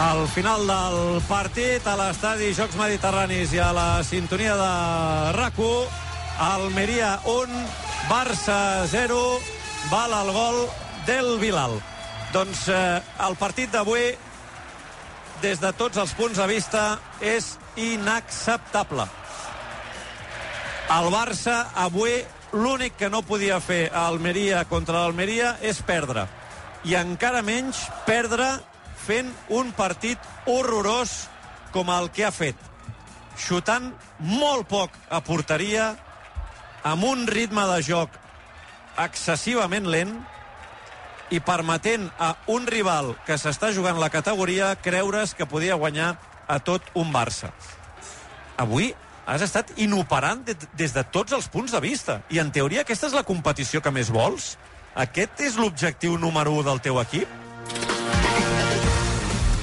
Al final del partit, a l'estadi Jocs Mediterranis i a la sintonia de rac Almeria 1, Barça 0, val el gol del Bilal. Doncs eh, el partit d'avui, des de tots els punts de vista, és inacceptable. El Barça avui l'únic que no podia fer a Almeria contra l'Almeria és perdre. I encara menys perdre fent un partit horrorós com el que ha fet. Xutant molt poc a porteria, amb un ritme de joc excessivament lent i permetent a un rival que s'està jugant la categoria creure's que podia guanyar a tot un Barça. Avui has estat inoperant de, des de tots els punts de vista. I en teoria aquesta és la competició que més vols? Aquest és l'objectiu número 1 del teu equip?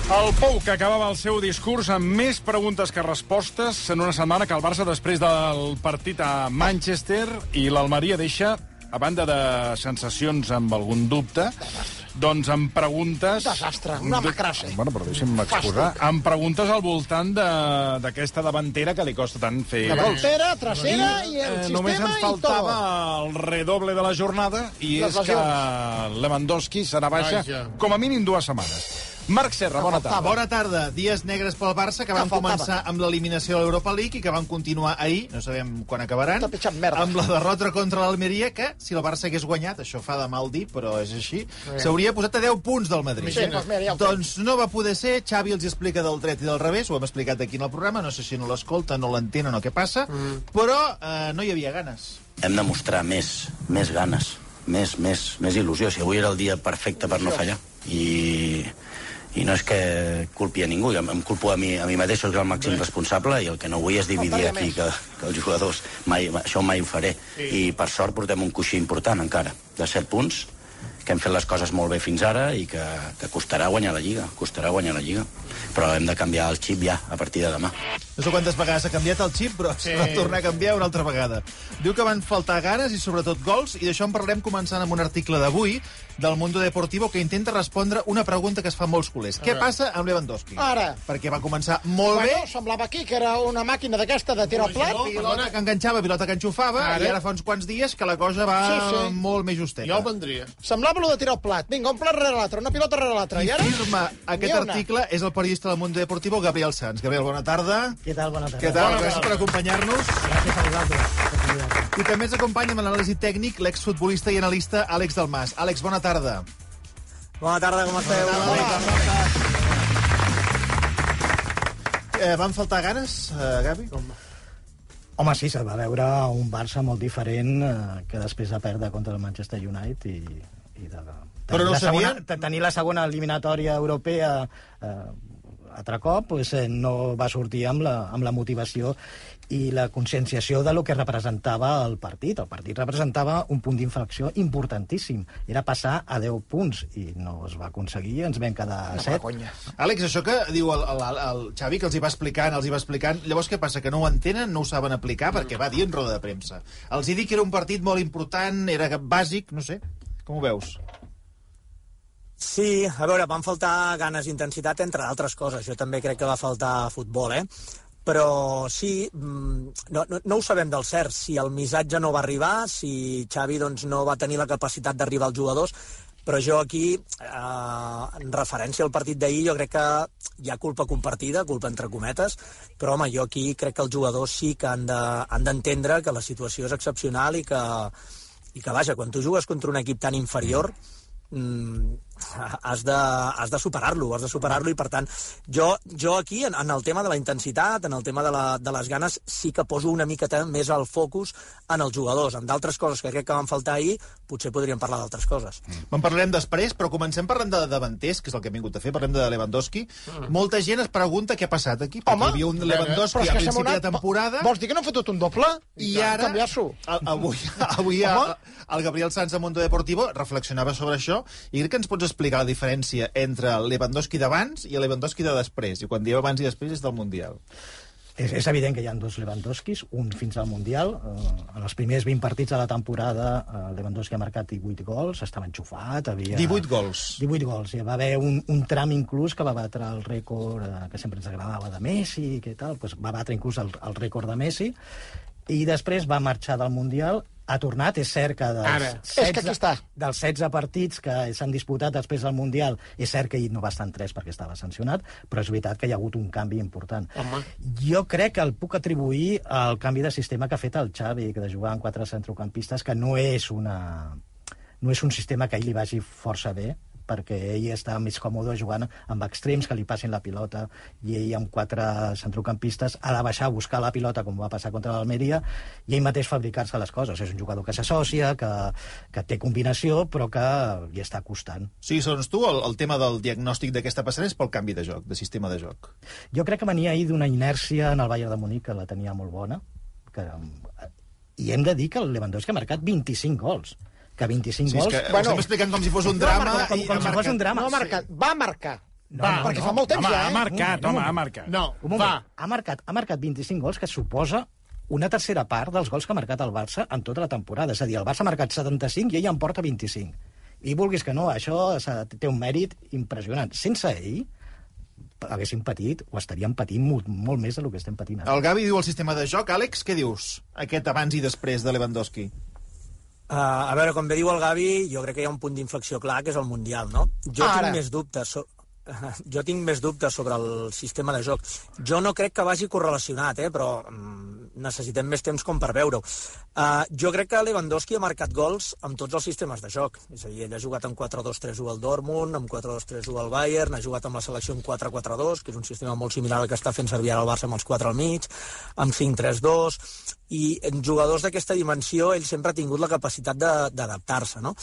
El Pou, que acabava el seu discurs amb més preguntes que respostes en una setmana que el Barça, després del partit a Manchester, i l'Almeria deixa, a banda de sensacions amb algun dubte, doncs amb preguntes... Desastre, una macrassa. Bueno, però deixa'm exposar. Amb preguntes al voltant de- d'aquesta davantera que li costa tant fer gols. Davantera, trasera i el Eh, sistema només ens i faltava el redoble de la jornada i Les és que. Lewandowski serà baixa Vaja. com a mínim dues setmanes. Marc Serra, bona tarda. Bona tarda. Dies negres pel Barça que van faltava. començar amb l'eliminació de l'Europa League i que van continuar ahir, no sabem quan acabaran, amb la derrota contra l'Almeria, que si el Barça hagués guanyat, això fa de mal dir, però és així, s'hauria posat a 10 punts del Madrid. Sí, doncs mira, ja ho doncs no va poder ser, Xavi els explica del dret i del revés, ho hem explicat aquí en el programa, no sé si no l'escolta, no l'entenen o què passa, Mm. però eh, no hi havia ganes. hem de mostrar més, més ganes, més, més, més il·lusió. Si avui era el dia perfecte per no fallar. I, i no és que culpi a ningú, jo em culpo a mi, a mi mateix, soc el màxim responsable i el que no vull és dividir aquí que, que els jugadors. Mai, això mai ho faré. I per sort portem un coixí important encara, de 7 punts, que hem fet les coses molt bé fins ara i que, que costarà guanyar la Lliga, costarà guanyar la Lliga. Però hem de canviar el xip ja, a partir de demà. No sé quantes vegades ha canviat el xip, però sí. va tornar a canviar una altra vegada. Diu que van faltar ganes i sobretot gols, i d'això en parlem començant amb un article d'avui del Mundo Deportivo que intenta respondre una pregunta que es fa molts culers. Què passa amb Lewandowski? Ara. Perquè va començar molt Bueno, bé, semblava aquí que era una màquina d'aquesta de tirar al plat. pilota que enganxava, pilota que enxufava, Ara. i ara fa uns quants dies que la cosa va Sí, sí. molt més justeta. Jo vendria. Semblava lo de tirar al plat. Vinga, un plat rere l'altre, una pilota rere l'altra. Qui I ara... firma aquest article és el periodista del Mundo Deportivo, Gabriel Sanz. Gabriel, bona tarda. Què tal? Bona tarda. Què tal? Gràcies per acompanyar-nos. Gràcies a vosaltres. I també ens acompanya amb l'anàlisi tècnic l'exfutbolista i analista Àlex Dalmas. Àlex, bona tarda. Bona tarda, com esteu? Eh, van faltar ganes, eh, Gavi? Home, sí, se'l va veure un Barça molt diferent eh, que després de perdre contra el Manchester United i, i de, de, Però no la segona, tenir la segona eliminatòria europea eh, altre cop, pues, eh, no va sortir amb la, amb la motivació i la conscienciació de lo que representava el partit. El partit representava un punt d'inflexió importantíssim. Era passar a 10 punts i no es va aconseguir, ens vam quedar a 7. Àlex, això que diu el, el, el Xavi, que els hi va explicant, els hi va explicant, llavors què passa? Que no ho entenen, no ho saben aplicar, perquè va dir en roda de premsa. Els hi dic que era un partit molt important, era bàsic, no sé, com ho veus? Sí, a veure, van faltar ganes i intensitat, entre d'altres coses. Jo també crec que va faltar futbol, eh? Però sí, mm, no, no, no ho sabem del cert, si el missatge no va arribar, si Xavi doncs, no va tenir la capacitat d'arribar als jugadors, però jo aquí, eh, en referència al partit d'ahir, jo crec que hi ha culpa compartida, culpa entre cometes, però home, jo aquí crec que els jugadors sí que han de- han d'entendre que la situació és excepcional i que, i que, vaja, quan tu jugues contra un equip tan inferior, mm, has de, has de superar-lo, has de superar-lo i per tant jo, jo aquí en, en el tema de la intensitat, en el tema de, la, de les ganes sí que poso una miqueta més el focus en els jugadors, en d'altres coses que crec que van faltar ahir, potser podríem parlar d'altres coses. En parlarem després, però comencem parlant de davanters, que és el que hem vingut a fer, parlem de Lewandowski. Molta gent es pregunta què ha passat aquí, perquè Home, hi havia un però Lewandowski a principi de donat- temporada... Vols dir que no han fotut un doble? I ara, Canviar-s'ho. a- avui, avui a, el Gabriel Sanz a Mundo Deportivo reflexionava sobre això i crec que ens pots explicar la diferència entre el Lewandowski d'abans i el Lewandowski de després. I quan dieu abans i després és del Mundial. És, és evident que hi ha dos Lewandowskis, un fins al Mundial. Eh, en els primers 20 partits de la temporada, eh, Lewandowski ha marcat 18 gols, estava enxufat, havia... 18 gols. 18 gols. Hi va haver un, un tram inclús que va batre el rècord eh, que sempre ens agradava de Messi, que tal, pues va batre inclús el, el rècord de Messi, i després va marxar del Mundial ha tornat, és cert que dels, Ara. És que està. dels 16 partits que s'han disputat després del Mundial, és cert que ell no va estar en 3 perquè estava sancionat, però és veritat que hi ha hagut un canvi important. Home. Jo crec que el puc atribuir al canvi de sistema que ha fet el Xavi, que de jugar amb quatre centrocampistes, que no és una no és un sistema que a ell li vagi força bé, perquè ell està més còmode jugant amb extrems que li passin la pilota i ell amb quatre centrocampistes ha de baixar a buscar la pilota com va passar contra l'Almeria i ell mateix fabricar-se les coses. És un jugador que s'associa, que, que té combinació, però que li està costant. Sí, segons tu, el, el tema del diagnòstic d'aquesta passada és pel canvi de joc, de sistema de joc. Jo crec que venia ahir d'una inèrcia en el Bayern de Munic que la tenia molt bona, que, i hem de dir que el Lewandowski ha marcat 25 gols que 25 Sí, és gols... que Bueno, ho estem explicant com si fos un ha drama... marcat, com- com ha si fos marcat. un drama. No ha marcat, va marcar. No, va, no, perquè no. fa molt temps home, ja, ha eh? marcat, Un home, ha marcat. No, Un moment, va. ha marcat, ha marcat 25 gols, que suposa una tercera part dels gols que ha marcat el Barça en tota la temporada. És a dir, el Barça ha marcat 75 i ell en porta 25. I vulguis que no, això té un mèrit impressionant. Sense ell, haguéssim patit, o estaríem patint molt, molt més del que estem patint ara. El Gavi diu el sistema de joc. Àlex, què dius? Aquest abans i després de Lewandowski. Uh, a veure, com bé diu el Gavi, jo crec que hi ha un punt d'inflexió clar, que és el Mundial, no? Jo Ara. tinc més dubtes... So... Jo tinc més dubtes sobre el sistema de joc. Jo no crec que vagi correlacionat, eh? però mm, necessitem més temps com per veure-ho. Uh, jo crec que Lewandowski ha marcat gols amb tots els sistemes de joc. És a dir, ell ha jugat amb 4-2-3-1 al Dortmund, amb 4-2-3-1 al Bayern, ha jugat amb la selecció amb 4-4-2, que és un sistema molt similar al que està fent servir ara el Barça amb els 4 al mig, amb 5-3-2, i en jugadors d'aquesta dimensió ell sempre ha tingut la capacitat d'adaptar-se, no?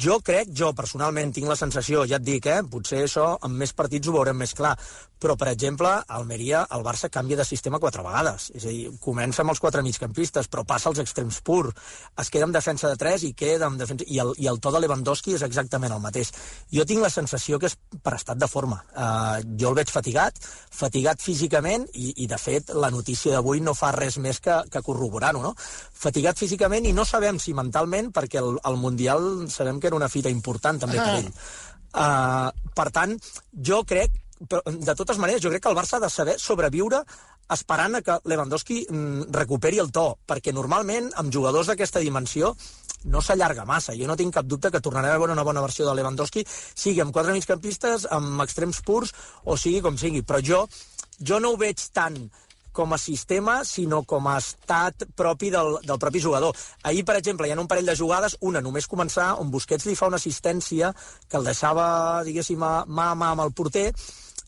Jo crec, jo personalment tinc la sensació, ja et dic, eh, potser això amb més partits ho veurem més clar, però, per exemple, a Almeria el Barça canvia de sistema quatre vegades. És a dir, comença amb els quatre migcampistes, però passa als extrems pur. Es queda amb defensa de tres i queda amb defensa... I el, i el to de Lewandowski és exactament el mateix. Jo tinc la sensació que és per estat de forma. Uh, jo el veig fatigat, fatigat físicament, i, i de fet la notícia d'avui no fa res més que, que corroborar-ho, no? Fatigat físicament i no sabem si mentalment, perquè el, el Mundial sabem que era una fita important també per ell. Uh, per tant, jo crec, però, de totes maneres, jo crec que el Barça ha de saber sobreviure esperant a que Lewandowski mm, recuperi el to, perquè normalment amb jugadors d'aquesta dimensió no s'allarga massa. Jo no tinc cap dubte que tornarem a veure una bona versió de Lewandowski, sigui amb quatre migcampistes, amb extrems purs, o sigui com sigui. Però jo, jo no ho veig tant com a sistema, sinó com a estat propi del, del propi jugador. Ahir, per exemple, hi ha un parell de jugades, una només començar, on Busquets li fa una assistència que el deixava, diguéssim, mà a mà amb el porter,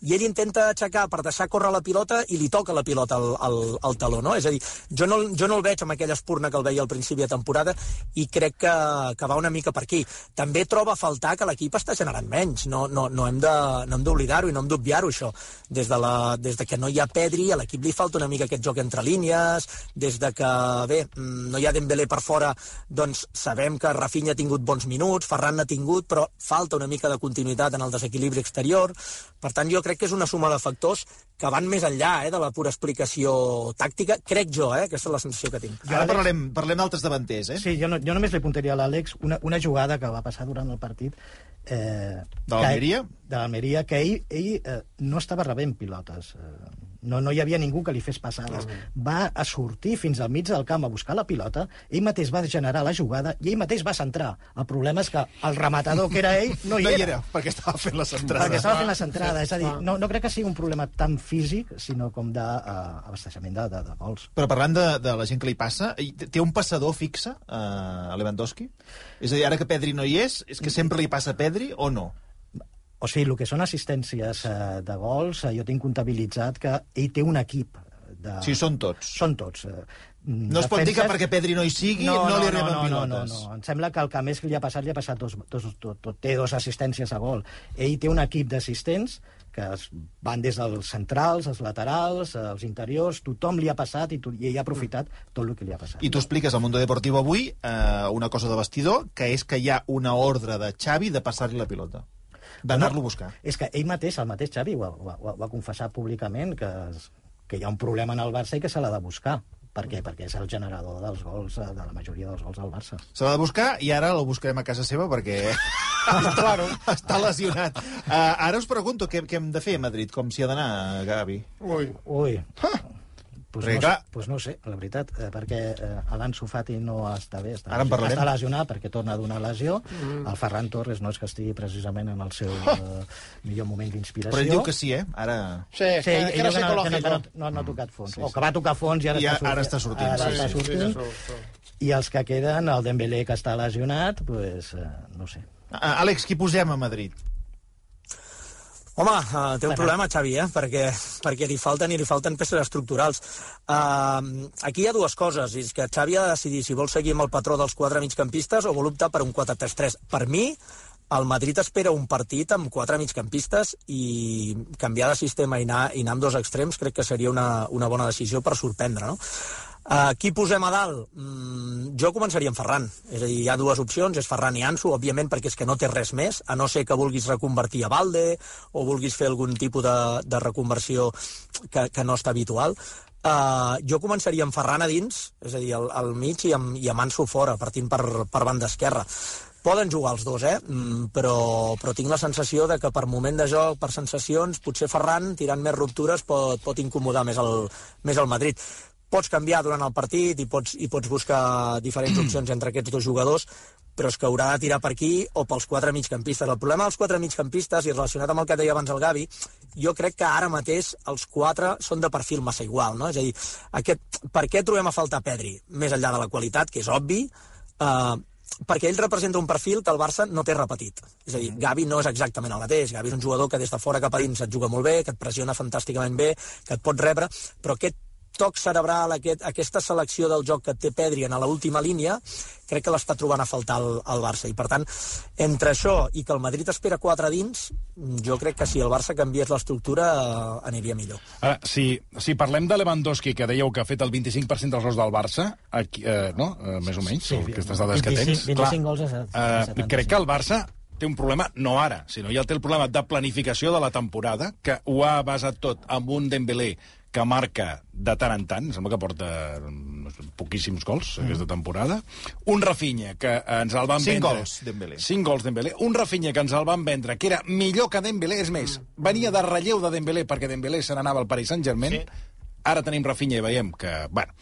i ell intenta aixecar per deixar córrer la pilota i li toca la pilota al, al, al taló, no? És a dir, jo no, jo no el veig amb aquella espurna que el veia al principi de temporada i crec que, que va una mica per aquí. També troba a faltar que l'equip està generant menys, no, no, no hem de- no d'oblidar-ho i no hem d'obviar-ho, això. Des de, la, des de que no hi ha Pedri, a l'equip li falta una mica aquest joc entre línies, des de que, bé, mm, no hi ha Dembélé per fora, doncs sabem que Rafinha ha tingut bons minuts, Ferran n'ha tingut, però falta una mica de continuïtat en el desequilibri exterior. Per tant, jo crec que és una suma de factors que van més enllà eh, de la pura explicació tàctica, crec jo, eh, aquesta és la sensació que tinc. Ara parlarem, parlem d'altres davanters, eh? Sí, jo, no, jo només li apuntaria a l'Àlex una, una jugada que va passar durant el partit... Eh, De l'Almeria? que- De l'Almeria, que ell, ell eh, no estava rebent pilotes. Eh, no, no hi havia ningú que li fes passades. Va a sortir fins al mig del camp a buscar la pilota, ell mateix va generar la jugada i ell mateix va centrar. El problema és que el rematador, que era ell, no hi no era. hi era, perquè estava fent la centrada. Perquè estava fent la centrada. És a dir, no, no crec que sigui un problema tan físic, sinó com d'abasteixament de, de, de gols. Però parlant de, de la gent que li passa, té un passador fixe eh, a Lewandowski? És a dir, ara que Pedri no hi és, és que sempre li passa a Pedri o no? O sigui, el que són assistències eh, de gols, eh, jo tinc comptabilitzat que ell té un equip. De... Sí, són tots. Són tots. eh, No es pot dir que perquè Pedri no hi sigui no, no li arriben no, no, pilotes. No, no, Em sembla que el que més li ha passat, li ha passat dos, dos, dos, dos, té dos assistències a gol. Ell té un equip d'assistents que es van des dels centrals, els laterals, els interiors, tothom li ha passat i, to, i ell ha aprofitat tot el que li ha passat. I tu expliques al Mundo Deportivo avui eh, una cosa de vestidor, que és que hi ha una ordre de Xavi de passar-li la pilota. D'anar-lo a buscar. És que ell mateix, el mateix Xavi, ho, va- ho, va- ho va confessar públicament, que, es- que hi ha un problema en el Barça i que se l'ha de buscar. Per què? Perquè és el generador dels gols, eh, de la majoria dels gols del Barça. Se l'ha de buscar i ara el buscarem a casa seva perquè claro. està lesionat. Uh, ara us pregunto què, què hem de fer a Madrid, com s'hi ha d'anar, Gavi. Ui. Ui. Pues Perquè, no, clar- pues no sé, la veritat, eh, perquè eh, l'Ansu Fati no està bé, està, Ara en parlarem. està lesionat perquè torna d'una lesió, mm. el Ferran Torres no és que estigui precisament en el seu eh, millor moment d'inspiració. Però ell diu que sí, eh? Ara... Sí, Sí, que, que que no, que no, no, no, ha tocat fons, o que va tocar fons i ara, I està, ara està sortint, Ara sí, està sí, sortint. sí, sí, sí. I els que queden, el Dembélé que està lesionat, pues, eh, no sé. Àlex, qui posem a Madrid? Home, uh, té un problema, Xavi, eh? perquè, perquè li falten i li falten peces estructurals. Uh, aquí hi ha dues coses, és que Xavi ha de decidir si vol seguir amb el patró dels quatre migcampistes o vol optar per un 4-3-3. Per mi, el Madrid espera un partit amb quatre migcampistes i canviar de sistema i anar, i anar amb dos extrems crec que seria una, una bona decisió per sorprendre, no? Uh, qui posem a dalt? Mm, jo començaria amb Ferran. És a dir, hi ha dues opcions, és Ferran i Ansu, òbviament perquè és que no té res més, a no ser que vulguis reconvertir a Valde o vulguis fer algun tipus de, de reconversió que, que no està habitual. Uh, jo començaria amb Ferran a dins, és a dir, al, al mig i amb, i amb Ansu fora, partint per, per banda esquerra. Poden jugar els dos, eh? Mm, però, però tinc la sensació de que per moment de joc, per sensacions, potser Ferran, tirant més ruptures, pot, pot incomodar més el, més el Madrid pots canviar durant el partit i pots, i pots buscar diferents opcions entre aquests dos jugadors, però és que haurà de tirar per aquí o pels quatre migcampistes. El problema dels quatre migcampistes, i relacionat amb el que deia abans el Gavi, jo crec que ara mateix els quatre són de perfil massa igual, no? És a dir, aquest, per què trobem a faltar Pedri? Més enllà de la qualitat, que és obvi, eh, perquè ell representa un perfil que el Barça no té repetit. És a dir, Gavi no és exactament el mateix. Gavi és un jugador que des de fora cap a dins et juga molt bé, que et pressiona fantàsticament bé, que et pot rebre, però aquest toc cerebral, aquest, aquesta selecció del joc que té Pedri en l'última línia, crec que l'està trobant a faltar el, el Barça. I, per tant, entre això i que el Madrid espera quatre dins, jo crec que si el Barça canviés l'estructura eh, aniria millor. Ara, si, si parlem de Lewandowski, que dèieu que ha fet el 25% dels gols del Barça, aquí, eh, no? Eh, més o menys, Sí, sí, aquestes dades 25 que tens. 25 gols a- a eh, 75. crec que el Barça té un problema, no ara, sinó ja té el problema de planificació de la temporada, que ho ha basat tot amb un Dembélé que marca de tant en tant, sembla que porta mm, poquíssims gols mm. aquesta temporada, un Rafinha que ens el van Cinc vendre... gols, Dembélé. Cinc gols Dembélé. Un Rafinha que ens el van vendre, que era millor que Dembélé, és més, venia de relleu de Dembélé perquè Dembélé se n'anava al Paris Saint-Germain. Sí. Ara tenim Rafinha i veiem que, bueno,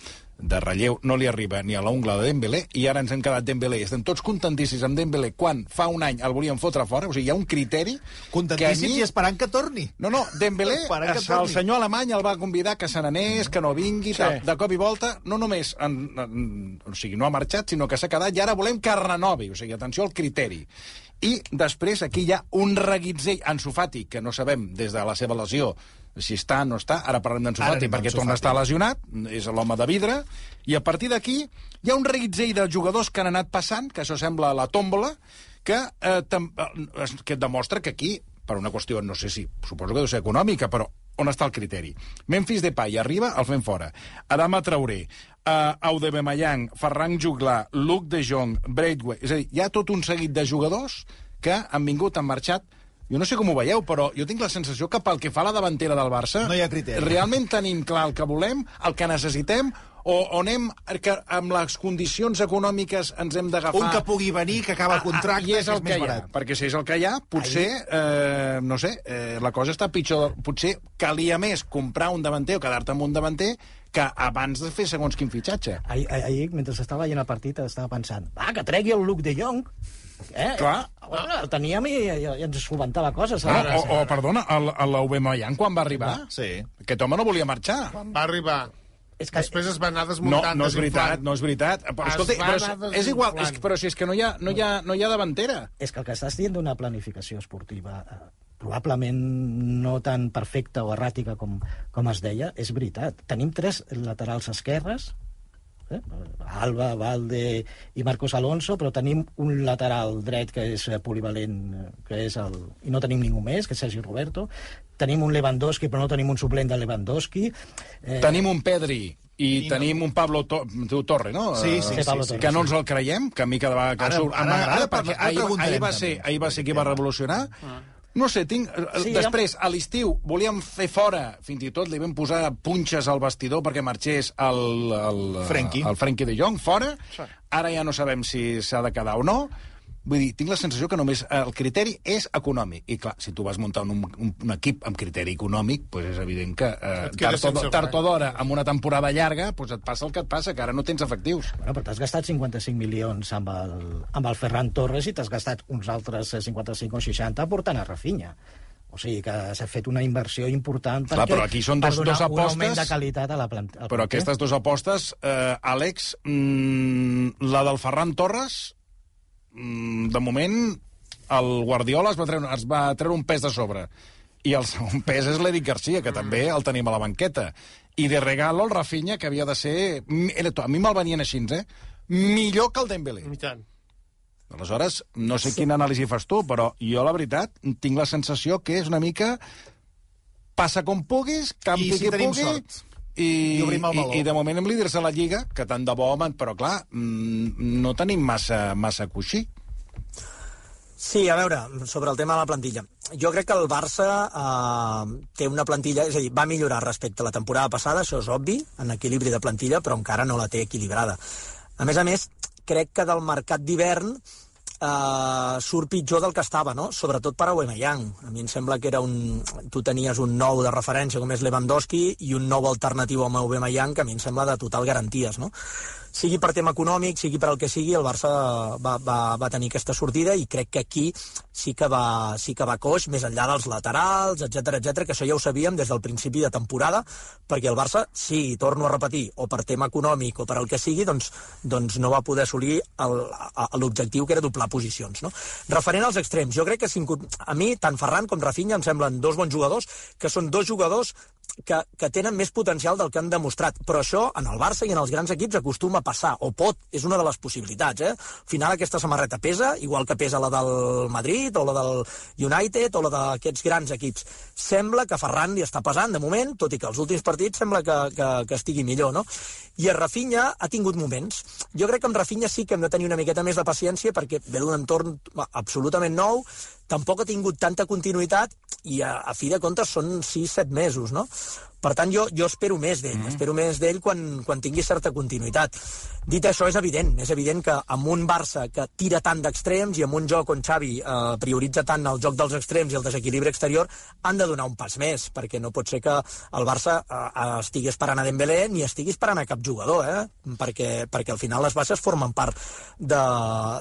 de relleu no li arriba ni a la ungla de Dembélé i ara ens hem quedat Dembélé. Estem tots contentíssims amb Dembélé quan fa un any el volíem fotre fora. O sigui, hi ha un criteri Contentíssims mi- i esperant que torni. no, no, Dembélé, que el torni. senyor alemany el va convidar que se n'anés, que no vingui, sí. tal. de cop i volta, no només, en, en, o sigui, no ha marxat, sinó que s'ha quedat i ara volem que renovi, o sigui, atenció al criteri. I després aquí hi ha un reguitzell, Ansu Fati, que no sabem des de la seva lesió si està no està, ara parlem d'Ansu Ara Fati anem perquè torna a estar lesionat, és l'home de vidre, i a partir d'aquí hi ha un reguitzell de jugadors que han anat passant, que això sembla la tòmbola, que, eh, tam, eh, que demostra que aquí, per una qüestió, no sé si, suposo que deu ser econòmica, però on està el criteri? Memphis Depay arriba, el fem fora. Adama Traoré, uh, Audemeyang, Ferran Juglar, Luc de Jong, Braithwaite... És a dir, hi ha tot un seguit de jugadors que han vingut, han marxat, jo no sé com ho veieu, però jo tinc la sensació que pel que fa a la davantera del Barça... No hi ha criteri. Realment tenim clar el que volem, el que necessitem, o, o anem que amb les condicions econòmiques ens hem d'agafar... Un que pugui venir, que acaba el contracte, Ah, I és que el és que més hi ha, barat. perquè si és el que hi ha, potser, eh, no sé, eh, la cosa està pitjor. Potser calia més comprar un davanter o quedar-te amb un davanter que abans de fer segons quin fitxatge. Ahir, ahir, mentre estava veient el partit, estava pensant, va, que tregui el Luc de Jong. Eh? Clar. Bueno, el teníem i, i, i ens solventava coses. No, Ara, o, o, perdona, l'Aubameyang quan va arribar, Sí. aquest home no volia marxar. Va arribar. És que- Després es va anar No, desmuntant, no és veritat, desinflant. no és veritat. Però, Es escolta, però és, és igual, és, però si és que no hi ha, no hi ha, no hi ha davantera. és que el que estàs dient d'una planificació esportiva eh, probablement no tan perfecta o erràtica com, com es deia, és veritat. Tenim tres laterals esquerres, eh? Alba, Valde i Marcos Alonso, però tenim un lateral dret que és eh, polivalent, eh, que és el... i no tenim ningú més, que és Sergi Roberto. Tenim un Lewandowski, però no tenim un suplent de Lewandowski. Eh, Tenim un Pedri i, tenim un Pablo to Torre, no? Sí, Eh, sí, Sí, Pablo sí, sí. Torre. que no ens el creiem, que a mi cada vegada que Ara- surt ara- m'agrada, ara perquè parla- ara ahir, preguntarem ahir, va ser, ahir va ser qui va revolucionar, No sé, tinc... Sí, Sí, Després, a l'estiu, volíem fer fora, fins i tot li vam posar punxes al vestidor perquè marxés el, el, Frenkie. el Frenkie de Jong fora. Ara ja no sabem si s'ha de quedar o no. Vull dir, tinc la sensació que només el criteri és econòmic. I clar, si tu vas muntar un, un, un equip amb criteri econòmic, doncs és evident que eh, tard, o, tard o d'hora, amb una temporada llarga, doncs et passa el que et passa, que ara no tens efectius. Bueno, però t'has gastat 55 milions amb el, amb el Ferran Torres i t'has gastat uns altres eh, 55 o 60 portant a Rafinha. O sigui que s'ha fet una inversió important Clar, perquè, però aquí són per dos- donar dos un augment apostes, de qualitat a la planta. Però aquestes dues apostes, eh, Àlex, mm, la del Ferran Torres, de moment, el Guardiola es va, treure, es va treure un pes de sobre. I el segon pes és l'Eric Garcia, que també el tenim a la banqueta. I de regalo el Rafinha, que havia de ser... Era, a mi me'l venien així, eh? Millor que el Dembélé. I tant. Aleshores, no sé quina anàlisi fas tu, però jo, la veritat, tinc la sensació que és una mica passa com puguis, campi I si qui pugui, sort. I, I i, i de moment amb líders a la Lliga, que tant de bo, home, però clar, mm, no tenim massa, massa coixí. Sí, a veure, sobre el tema de la plantilla. Jo crec que el Barça eh, té una plantilla, és a dir, va millorar respecte a la temporada passada, això és obvi, en equilibri de plantilla, però encara no la té equilibrada. A més a més, crec que del mercat d'hivern eh, surt pitjor del que estava, no? Sobretot per Aubameyang. A mi em sembla que era un... Tu tenies un nou de referència com és Lewandowski i un nou alternatiu amb Aubameyang que a mi em sembla de total garanties, no? Sigui per tema econòmic, sigui per el que sigui, el Barça va, va, va tenir aquesta sortida i crec que aquí sí que va, sí que va coix, més enllà dels laterals, etc etc que això ja ho sabíem des del principi de temporada, perquè el Barça, sí, torno a repetir, o per tema econòmic o per el que sigui, doncs, doncs no va poder assolir l'objectiu que era doblar posicions. No? Referent als extrems, jo crec que a mi, tant Ferran com Rafinha em semblen dos bons jugadors, que són dos jugadors que, que tenen més potencial del que han demostrat. Però això, en el Barça i en els grans equips, acostuma a passar, o pot, és una de les possibilitats. Eh? Al final aquesta samarreta pesa, igual que pesa la del Madrid, o la del United, o la d'aquests grans equips. Sembla que Ferran li està pesant, de moment, tot i que els últims partits sembla que, que, que estigui millor, no? I a Rafinha ha tingut moments. Jo crec que amb Rafinha sí que hem de tenir una miqueta més de paciència perquè ve d'un entorn absolutament nou, tampoc ha tingut tanta continuïtat i a, a fi de comptes són 6-7 mesos, no? Per tant, jo, jo espero més d'ell, mm -hmm. espero més d'ell quan, quan tingui certa continuïtat. Dit això, és evident, és evident que amb un Barça que tira tant d'extrems i amb un joc on Xavi eh, prioritza tant el joc dels extrems i el desequilibri exterior, han de donar un pas més, perquè no pot ser que el Barça eh, estigui esperant a Dembélé ni estigui esperant a cap jugador, eh? perquè, perquè al final les bases formen part de,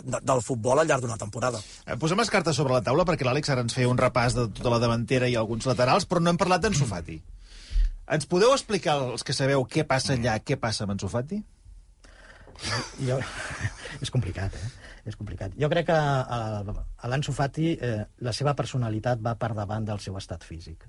de, del futbol al llarg d'una temporada. Eh, Posem les cartes sobre la taula perquè l'Àlex ara ens feia un repàs de tota la davantera i alguns laterals, però no hem parlat d'en Sofati. Ens podeu explicar, els que sabeu, què passa allà, què passa amb en Sofati? Jo... és complicat, eh? És complicat. Jo crec que eh, a l'Anso Fati eh, la seva personalitat va per davant del seu estat físic.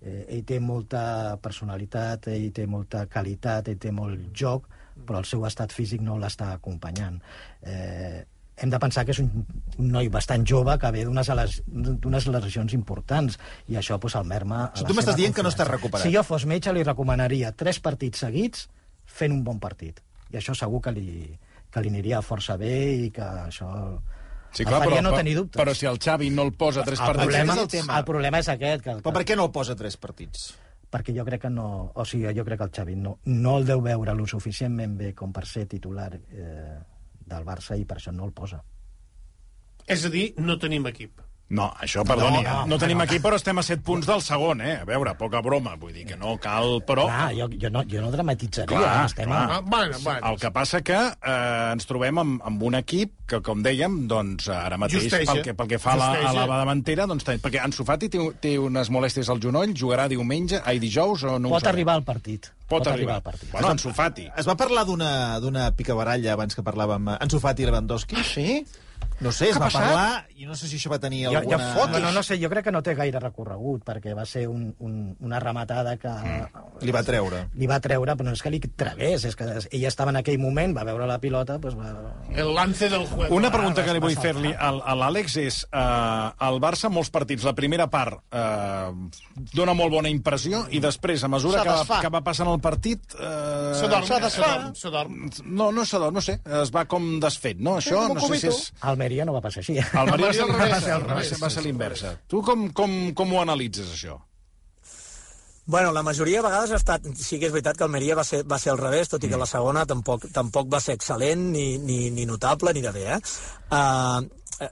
Eh, ell té molta personalitat, ell té molta qualitat, ell té molt joc, però el seu estat físic no l'està acompanyant. Eh, hem de pensar que és un, un noi bastant jove que ve d'unes les- d'unes lesions importants i això pues, el merma... O sigui, tu m'estàs dient que no estàs recuperat. Si jo fos metge, li recomanaria tres partits seguits fent un bon partit. I això segur que li, que li aniria força bé i que això... Sí, clar, però, no tenir dubtes. però si el Xavi no el posa tres el, partits... problema, és el tema. el problema és aquest. Que, Però per què no el posa tres partits? perquè jo crec que no... O sigui, jo crec que el Xavi no, no el deu veure lo suficientment bé com per ser titular eh, del Barça i per això no el posa. És a dir, no tenim equip. No, això, perdoni, no, No, no, no, tenim no. aquí, però estem a 7 punts del segon, eh? A veure, poca broma, vull dir que no cal, però... Clar, jo, jo, no, jo no dramatitzaria. Clar, estem clar. Ah, bueno, bueno. El que passa que eh, ens trobem amb, amb un equip que, com dèiem, doncs ara mateix, Justeja. pel que, pel que fa a la, a la davantera, doncs, perquè Ansu Fati té, té unes molèsties al genoll, jugarà diumenge, ai, dijous, o no Pot arribar al partit. Pot, arribar. al partit. Bueno, Ansu Fati. Es va parlar d'una d'una picabaralla abans que parlàvem amb en Sofati i Lewandowski. Ah, sí? No sé, es va passat? parlar i no sé si això va tenir Jo, jo, alguna... bueno, no sé, jo crec que no té gaire recorregut, perquè va ser un, un, una rematada que mm. Li va treure. li va treure, però no és que li tragués, és que ella estava en aquell moment, va veure la pilota, doncs va... El lance del juego. Una pregunta que li vull fer-li al- a l'Àlex és eh, el Barça, molts partits, la primera part eh, dona molt bona impressió i després, a mesura que va, que va passant el partit... Eh, Se dorm, Se se desfà. dorm, se dorm. No, no se dorm, no sé, es va com desfet, no? Això, no sé si és... Almeria no va passar així. El Maria va va revés, ser, va ser, va ser l'inversa. Tu com, com, com ho analitzes, això? Bueno, la majoria de vegades ha estat... Sí que és veritat que Almeria va ser, va ser al revés, tot i que la segona tampoc, tampoc va ser excel·lent, ni, ni, ni notable, ni de bé, eh? Uh,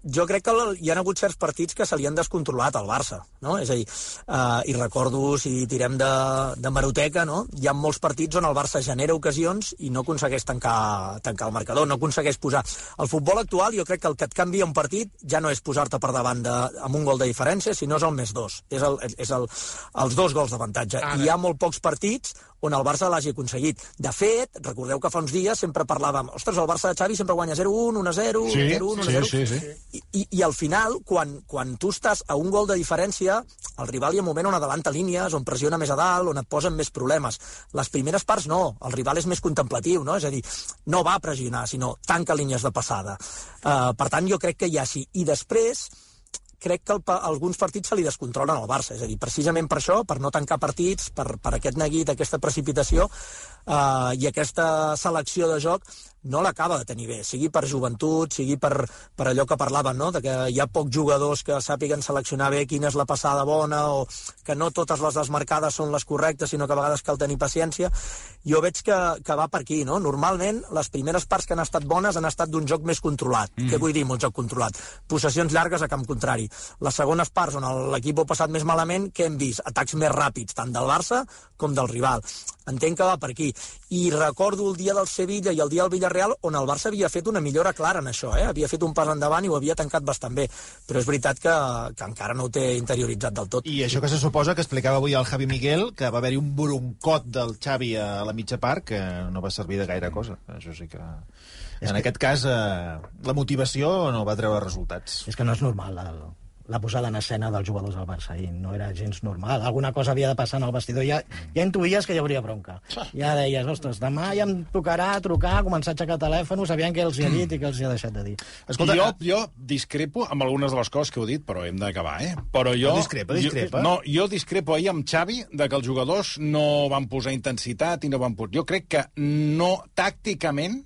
jo crec que hi ha hagut certs partits que se li han descontrolat al Barça, no? És a dir, uh, i recordo, si tirem de, de maroteca, no? Hi ha molts partits on el Barça genera ocasions i no aconsegueix tancar, tancar el marcador, no aconsegueix posar... El futbol actual, jo crec que el que et canvia un partit ja no és posar-te per davant de, amb un gol de diferència, sinó és el més dos. És, el, és el, els dos gols d'avantatge. I hi ha molt pocs partits on el Barça l'hagi aconseguit. De fet, recordeu que fa uns dies sempre parlàvem ostres, el Barça de Xavi sempre guanya 0-1, 1-0, Sí, 0-1, sí, 1-0... sí, sí. I, i, I al final, quan, quan tu estàs a un gol de diferència, el rival hi ha un moment on adelanta línies, on pressiona més a dalt, on et posen més problemes. Les primeres parts no, el rival és més contemplatiu, no? És a dir, no va a pressionar, sinó tanca línies de passada. Uh, per tant, jo crec que hi ha així. I després, crec que el, alguns partits se li descontrolen al Barça. És a dir, precisament per això, per no tancar partits, per, per aquest neguit, aquesta precipitació eh, i aquesta selecció de joc, no l'acaba de tenir bé, sigui per joventut, sigui per, per allò que parlaven, no? de que hi ha pocs jugadors que sàpiguen seleccionar bé quina és la passada bona o que no totes les desmarcades són les correctes, sinó que a vegades cal tenir paciència. Jo veig que, que va per aquí, no? Normalment, les primeres parts que han estat bones han estat d'un joc més controlat. Mm. Què vull dir amb un joc controlat? Possessions llargues a camp contrari. Les segones parts, on l'equip ha passat més malament, què hem vist? Atacs més ràpids, tant del Barça com del rival. Entenc que va per aquí. I recordo el dia del Sevilla i el dia del Villarreal on el Barça havia fet una millora clara en això, eh? havia fet un pas endavant i ho havia tancat bastant bé. Però és veritat que, que encara no ho té interioritzat del tot. I això que se suposa que explicava avui el Javi Miguel, que va haver-hi un broncot del Xavi a la mitja part, que no va servir de gaire cosa. Això sí que... En aquest cas, eh, la motivació no va treure resultats. És que no és normal la, la posada en escena dels jugadors del Barça i no era gens normal. Alguna cosa havia de passar en el vestidor. Ja, ja intuïes que hi hauria bronca. Ja deies, ostres, demà ja em tocarà trucar, començar a aixecar telèfons, aviam què els hi ha dit i què els hi ha deixat de dir. Escolta, jo, jo discrepo amb algunes de les coses que heu dit, però hem d'acabar, eh? Però jo... No, discrepa, discrepa. Jo, no, jo discrepo ahir amb Xavi de que els jugadors no van posar intensitat i no van posar... Jo crec que no, tàcticament,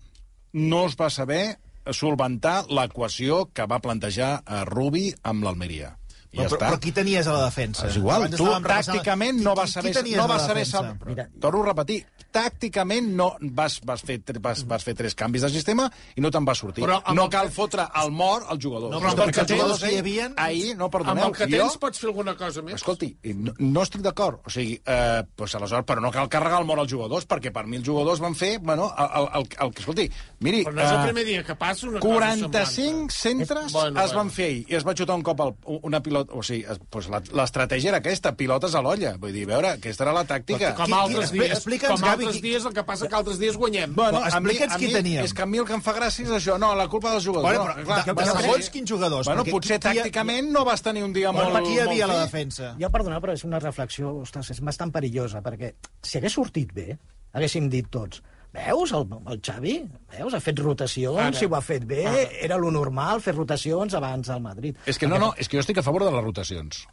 no es va saber solventar l'equació que va plantejar a Rubi amb l'Almeria. Ja però, està. però qui tenies a la defensa? És igual, Abans tu repassant- tàcticament Qui- no qui- vas saber... Qui tenies no vas saber sal... Mira. Torno a repetir, tàcticament no vas, vas, fer, vas, vas fer tres canvis de sistema i no te'n va sortir. Però amb no el cal que- fotre al mort als jugadors. No, però amb Perquè els jugadors que hi ahir- havien- Ahir, no, Amb perdoneu, el que jo... tens pots fer alguna cosa més? Escolti, no, no estic d'acord. O sigui, eh, pues aleshores, però no cal carregar el mort als jugadors, perquè per mi els jugadors van fer, bueno, el, el, el, el que, escolti, miri... Però no és el eh, primer dia que passa una cosa 45 semblant. centres Bueno, es van fer ahir i es va xutar un cop al, una pilota... O sigui, es- pues la- l'estratègia era aquesta, pilotes a l'olla. Vull dir, a veure, aquesta era la tàctica. Com Qui- qui- altres expli- dies, com Gavi, altres qui- dies, el que passa que altres dies guanyem. Bueno, mi, explica'ns qui teníem. És que a mi el que em fa gràcia és això. No, la culpa dels jugadors. Bueno, no, però, clar, de- bueno, segons quins jugadors, Bueno, potser qui- qui- tàcticament no vas tenir un dia Bueno, molt... qui hi havia la defensa? Ja, perdoneu, però és una reflexió, ostres, és bastant perillosa, perquè si hagués sortit bé, haguéssim dit tots, veus el, el Xavi? Veus? Ha fet rotacions, Ara. si ho ha fet bé, era lo normal fer rotacions abans del Madrid. És que no, no, és que jo estic a favor de les rotacions.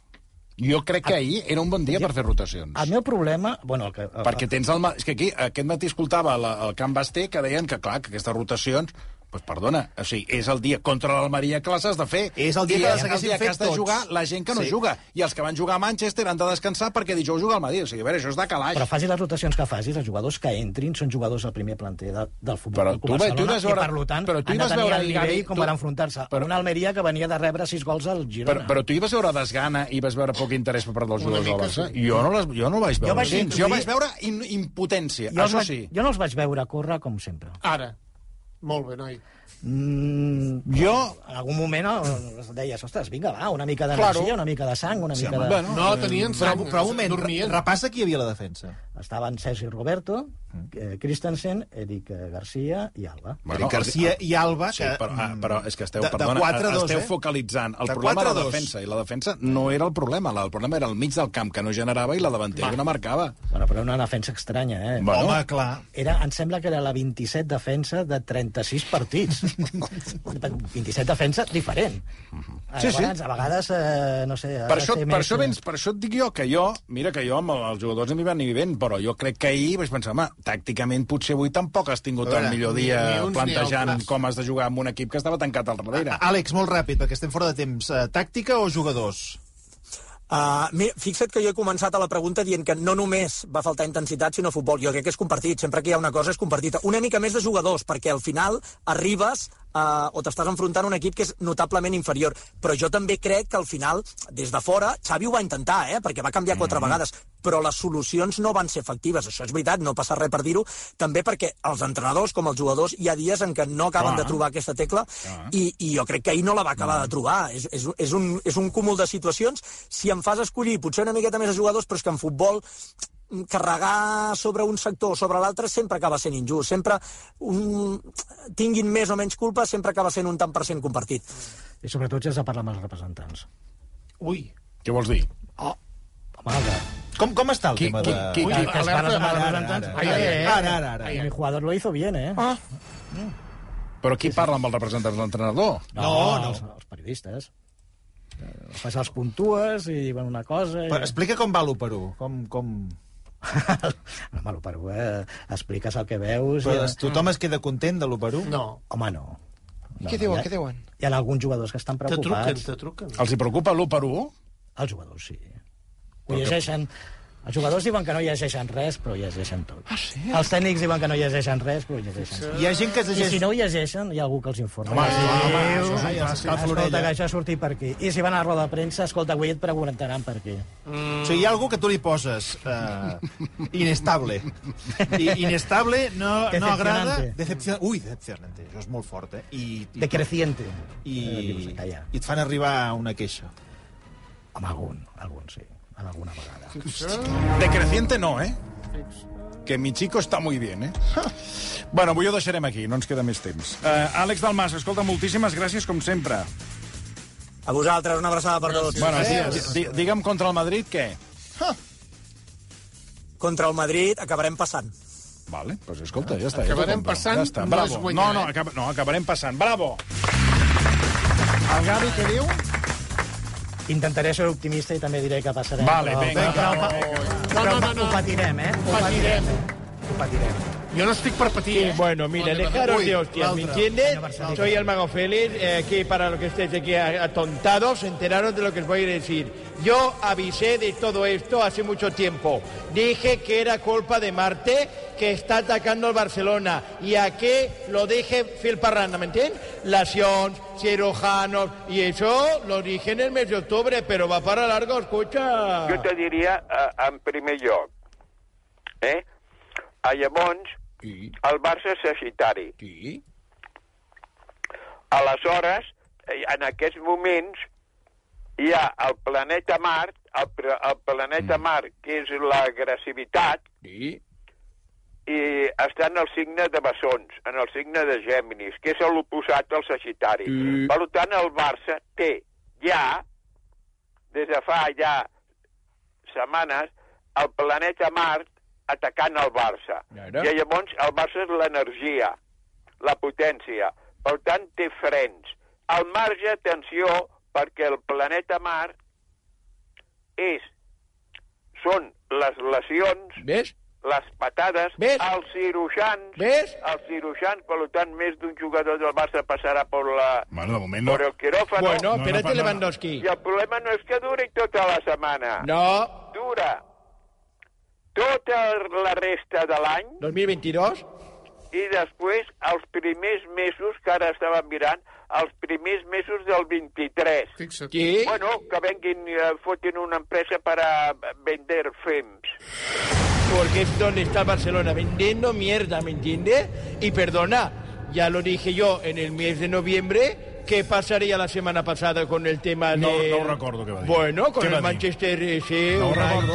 Jo crec que ahir era un bon dia per fer rotacions. El meu problema... Bueno, el que, Perquè tens el... És que aquí, aquest matí escoltava la, el Camp Basté que deien que, clar, que aquestes rotacions pues perdona, o sigui, és el dia contra l'Almeria que les has de fer. És el dia I que les haguéssim dia que fet has de tots. jugar la gent que no Sí. juga. I els que van jugar a Manchester han de descansar perquè dijous juga al Madrid. O sigui, a veure, això és de calaix. Però facis les rotacions que facis, els jugadors que entrin són jugadors del primer planter de, del futbol Però del tu va- tu Barcelona, vas veure- i per tant però tu hi han de tenir veure el nivell Gavi, com tu- per enfrontar-se però- una Almeria que venia de rebre sis gols al Però, Girona. però tu hi vas veure desgana i vas veure poc interès per part dels jugadors del mica, Barça? sí. Jo no, les, jo no ho vaig veure. vaig gens. intuir- jo vaig veure in, impotència, jo, això vaig, sí. jo no els vaig veure córrer com sempre. Ara. Molt bé, noi. Mm, Jo... en algun moment eh, es deies, ostres, vinga, va, una mica d'energia, Claro. una mica de sang, una Sí, mica home, de... bueno. No, tenien Però, sang. però un moment, dormien. repassa qui hi havia a la defensa. estaven Sergi Roberto, eh, Christensen, Eric eh, Garcia i Alba. Bueno, Garcia el- i Alba, Sí, que, però, ah, mm, però és que esteu, de- de perdona, 4-2, esteu eh? focalitzant el De problema de la 4-2. defensa, i la defensa no era el problema, el problema era el mig del camp, que no generava, i la davantera, que no marcava. Bueno, però una defensa estranya, eh? Bueno. Home, clar. Era, em sembla que era la 27 defensa de 36 partits. 27 defensa diferent. A Sí, sí. vegades, a vegades eh, no sé... Per això, per, més, això eh, vens, per això et dic jo que jo, mira que jo amb els jugadors em hi van anar ben, però jo crec que ahir vaig pensar, home, tàcticament potser avui tampoc has tingut veure, el millor ni- dia ni uns ni plantejant altres. com has de jugar amb un equip que estava tancat al darrere. Àlex, molt ràpid, perquè estem fora de temps. Uh, tàctica o jugadors? Uh, mira, fixa't que jo he començat a la pregunta dient que no només va faltar intensitat, sinó futbol. Jo crec que és compartit. Sempre que hi ha una cosa és compartida. Una mica més de jugadors, perquè al final arribes uh, o t'estàs enfrontant a un equip que és notablement inferior. Però jo també crec que al final, des de fora, Xavi ho va intentar, eh? perquè va canviar quatre Mm. vegades, però les solucions no van ser efectives. Això és veritat, no passa res per dir-ho. També perquè els entrenadors, com els jugadors, hi ha dies en què no acaben Clar. de trobar aquesta tecla i, i jo crec que ahir no la va acabar de trobar. És, és, és, un, és un cúmul de situacions. Si em fas escollir potser una miqueta més de jugadors, però és que en futbol mm, carregar sobre un sector o sobre l'altre sempre acaba sent injust. Sempre un... tinguin més o menys culpa, sempre acaba sent un tant per cent compartit. I sobretot ja has de parlar amb els representants. Ui. Què vols dir? Home, que, Com, com està el Qui- tema qui- de... qui- Ui, que, que es alerta, parla amb els ara, representants. ara, Ai, ara, ai, ai, ara, ara, ara. ai, Mi jugador lo hizo bien, eh? Ah. Però qui parla amb els representants de l'entrenador? No, no. Els, els periodistes. Eh, Fas els puntues i diuen una cosa... I... Però explica com va l'1 Com, com... Home, el Perú, eh? Expliques el que veus... Però i... tothom es queda content de l'1 No. Home, no. no. Què diuen, Hi ha- què diuen? Hi ha alguns jugadors que estan Te truquen, preocupats. te truquen. Els hi preocupa l'1 per 1? Els jugadors, sí. Ho llegeixen... Els jugadors diuen que no llegeixen res, però llegeixen tot. Ah, sí? Els tècnics diuen que no llegeixen res, però llegeixen tot. Hi ha gent que es I llegeix... si no ho llegeixen, hi ha algú que els informa. Home, sí, home, cal Escolta, que això ha sortit per aquí. I si van a la roda de premsa, escolta, avui et preguntaran per què. O sigui, hi ha algú que tu li poses uh, inestable. I inestable no, no agrada... Decepcionante. Decepcion... Ui, decepcionante. Això és molt fort, eh? I, i, Decreciente. i, Eh, dius, calla. i et fan arribar una queixa. Amb algun, algun, sí. En alguna vegada. Decreciente no, eh? Que mi chico está muy bien, eh? bueno, avui ho deixarem aquí, no ens queda més temps. Uh, Àlex Dalmas, escolta, moltíssimes gràcies, com sempre. A vosaltres, una abraçada per tots. Bueno, di, digue'm contra el Madrid què? Contra el Madrid acabarem passant. Vale, doncs pues escolta, ja està. Acabarem ja passant, ja està. no Bravo. és guanyar, no, no, eh? acaba, no, acabarem passant. Bravo! El Gavi què diu? Intentaré ser optimista i també diré que passarem. Vale, però, vinga, però, però, No, no, no, no. ho patirem, eh? Ho Patirem. Ho patirem. Jo no estic per patir, eh? Bueno, mira, dejaros Uy, de hostias, ¿me entiendes? Soy el Mago Félix, eh, aquí para los que estéis aquí atontados, enteraros de lo que os voy a decir. Yo avisé de todo esto hace mucho tiempo. Dije que era culpa de Marte, que está atacando al Barcelona, y a que lo dije Phil Parranda, ¿me entiendes? Lacions, cirujanos, y eso lo dije en el mes de octubre, pero va para largo, escucha. Jo te diria, eh, en primer lloc, eh? A llavors, Sí, el Barça és Sagitari. sí. Aleshores, eh, en aquests moments, hi ha el planeta Mart, el, el planeta Mart, que és l'agressivitat, sí. i està en el signe de bessons, en el signe de Gèminis, que és l'oposat al Sagitari. Sí. Per tant, el Barça té ja, des de fa ja setmanes, el planeta Mart atacant el Barça. Ara. I llavors el Barça és l'energia, la potència. Per tant, té frens. Al marge, atenció, perquè el planeta Mart és, són les lesions ¿Ves? les patades, Ves? els cirurgians, ¿Ves? els cirurgians, per tant, més d'un jugador del Barça passarà per, la, Bueno, de moment no. per el quiròfano. Bueno, no, espérate, no, no. Lewandowski. I el problema no és que duri tota la setmana. No, Dura tota la resta de l'any 2022. i després els primers mesos, que ara estava mirant, els primers mesos del 23. Fixa't. ¿Qué? Bueno, que venguin, eh, fotin una empresa para vender fems. Porque es donde está el Barcelona, vendiendo mierda, ¿me entiendes? Y perdona, ya lo dije yo en el mes de noviembre, ¿qué pasaría la semana pasada con el tema No- de... no ho recordo què va dir. Bueno, con Què el? Manchester eh, sí, No recordo.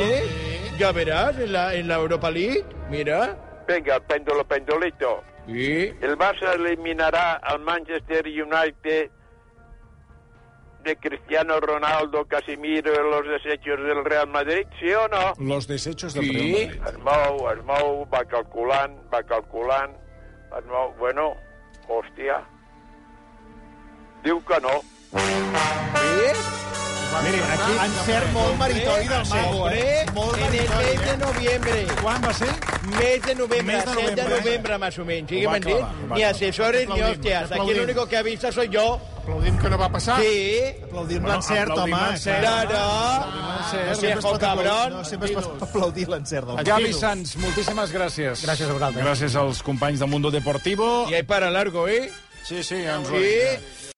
Ya verás, en la, en la Europa League. Mira. Venga, el péndulo, pendulito. Sí. El Barça eliminará al Manchester United de Cristiano Ronaldo, Casimiro los desechos del Real Madrid, ¿sí o no? Los desechos del Sí. Real Madrid. Es mou, es mou, va calculant, va calculant, es mou... Bueno, hòstia. Diu que no. Miri, aquí... Encert molt meritori del mago, eh? Molt en el meritori, mes de eh? noviembre. Quan va ser? Mes de noviembre, Mes de 7 de noviembre. noviembre más o menos. ¿Sí que me entiendes? Ni asesores ni hostias. Aquí el único que avisa soy yo. Aplaudim que no va passar. Sí. Aplaudim Bueno, l'encert, aplaudim home. l'encert. clar. Claro. No sempre, es pot aplaudir, cabrón. no sempre es pot aplaudir l'encert del mago. Gavi Sanz, moltíssimes gràcies. Gràcies a vosaltres. Gràcies als companys de Mundo Deportivo. Y hay para largo, ¿eh? Sí, sí, ens ho Sí.